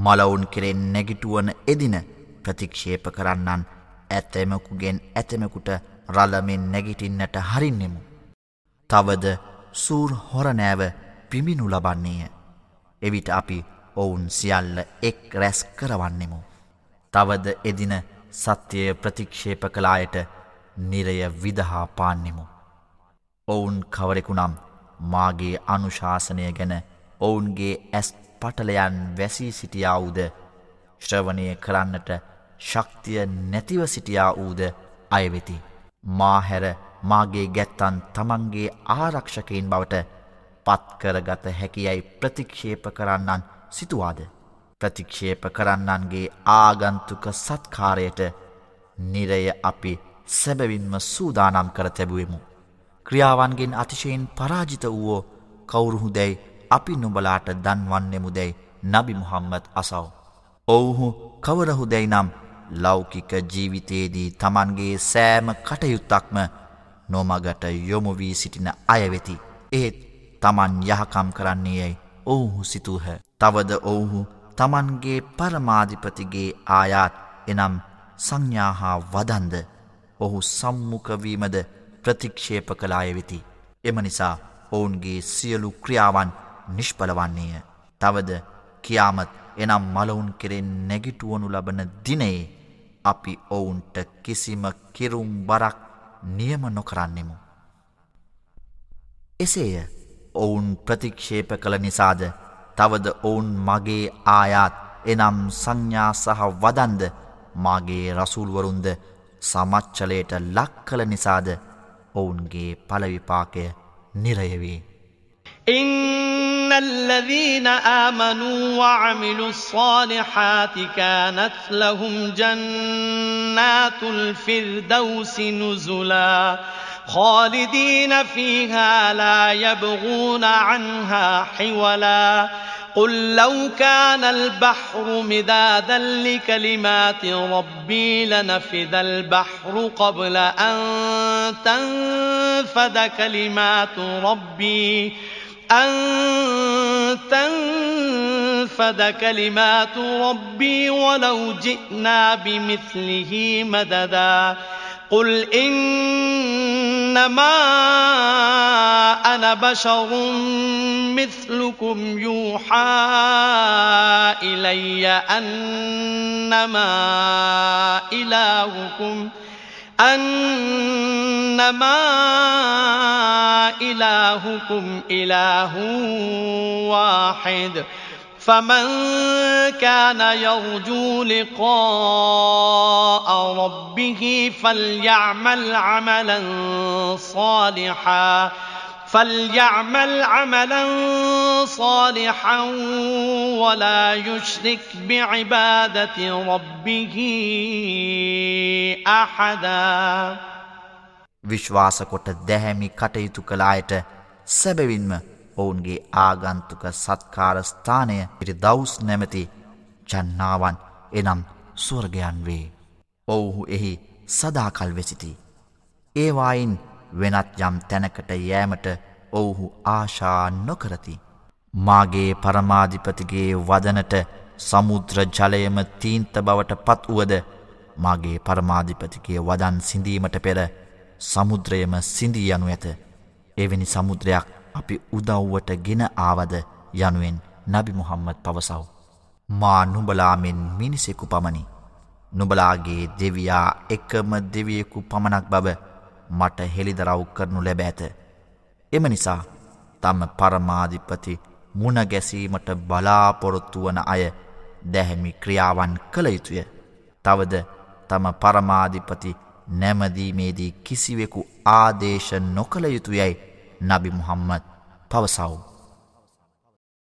S2: මලවුන් කෙරෙන් නැගිටුවන එදින ප්‍රතික්ෂේප කරන්නන් ඇත්තෙමකුගෙන් ඇතෙමකුට රලමෙන් නැගිටින්නට හරින්නෙමු. තවද සූර් හොරනෑව පිමිනු ලබන්නේය. එවිට අපි ඔවුන් සියල්ල එක් රැස් කරවන්නෙමු. තවද එදින සත්‍යය ප්‍රතික්ෂේප කලායට නිරය විදහා පාන්නෙමු. ඔවුන් කවරෙකුනම් මාගේ අනුශාසනය ගැන ඔවුන්ගේ ඇස් පටලයන් වැසී සිටියා වූද ශ්‍රවණය කරන්නට ශක්තිය නැතිව සිටියා වූද අයවෙති. මාහැර මාගේ ගැත්තන් තමන්ගේ ආරක්ෂකයින් බවට පත්කරගත හැකියයි ප්‍රතික්ෂේප කරන්නන් සිතුවාද. ප්‍රතික්ෂේප කරන්නන්ගේ ආගන්තුක සත්කාරයට නිරය අපි සැබවින්ම සූදානම් කර තැබුවමු. ක්‍රියාවන්ගෙන් අතිශයෙන් පරාජිත වුවෝ කවුරුහු දැයි අපි නුඹලාට දන්වන්නෙමුදැයි නබි මුහම්මත් අසව. ඔවුහු කවරහුදැයි නම් ලෞකික ජීවිතයේදී තමන්ගේ සෑම කටයුත්තක්ම නොමගට යොමුවී සිටින අයවෙති. ඒත් තමන් යහකම් කරන්නේ යැයි ඔවුහු සිතුහ. තවද ඔවුහු තමන්ගේ පරමාධිපතිගේ ආයාත් එනම් සංඥාහා වදන්ද ඔහු සම්මුකවීමද ප්‍රතික්ෂේප කලාය වෙති. එම නිසා ඔවුන්ගේ සියලු ක්‍රියාවන් නිෂ්පල වන්නේය. තවද කියාමත් එනම් මලවුන් කෙරෙන් නැගිටුවනු ලබන දිනයේ අපි ඔවුන්ට කිසිම කිරුම් බරක් නියම නොකරන්නෙමු. එසේය ඔවුන් ප්‍රතික්ෂේප කළ නිසාද තවද ඔවුන් මගේ ආයාත් එනම් සංඥා සහ වදන්ද මාගේ රසුල්වරුන්ද සමච්චලයට ලක් කළ නිසාද ඔවුන්ගේ පලවිපාකය නිරයවේ.
S1: إن الذين آمنوا وعملوا الصالحات كانت لهم جنات الفردوس نزلا خالدين فيها لا يبغون عنها حولا قل لو كان البحر مدادا لكلمات ربي لنفذ البحر قبل أن تنفذ كلمات ربي أن تنفد كلمات ربي ولو جئنا بمثله مددا. قل إنما أنا بشر مثلكم يوحى إلي أنما إلهكم. أنما إلهكم إله واحد فمن كان يرجو لقاء ربه فليعمل عملا صالحا فليعمل عملا صالحا ولا يشرك بعبادة ربه أحدا
S2: විශ්වාස කොට දැහැමි කටයුතු කළ අයට සැබවින්ම ඔවුන්ගේ ආගන්තුක සත්කාර ස්ථානය පිරි දවුස් නැමති ජන්නාවන් එනම් ස්වර්ගයන් වේ. ඔවුහු එහි සදාකල් වෙසිති. ඒවායින් වෙනත් යම් තැනකට යෑමට ඔවුහු ආශා නොකරති. මාගේ පරමාධිපතිගේ වදනට සමුද්‍ර ජලයම තීන්ත බවට පත් වුවද මාගේ පරමාධිපතිගේ වදන් සිඳීමට පෙර සමුද්‍රයම සිින්දී යනු ඇත. එවැනි සමුද්‍රයක් අපි උදව්වට ගෙන ආවද යනුවෙන් නබි මුහම්මද පවසව. මා නුබලාමෙන් මිනිසෙකු පමණි. නුබලාගේ දෙවයා එකම දෙවියෙකු පමණක් බව මට හෙළිදරව් කරනු ලැබ ඇත. එම නිසා තම පරමාධිපති මුණගැසීමට බලාපොරොත්තු වන අය දැහැමි ක්‍රියාවන් කළ යුතුය. තවද තම පරමාධිපති නැමදීමේදී කිසිවෙකු ආදේශ නොකළ යුතු යැයි නබි මුහම්මද පවසව්.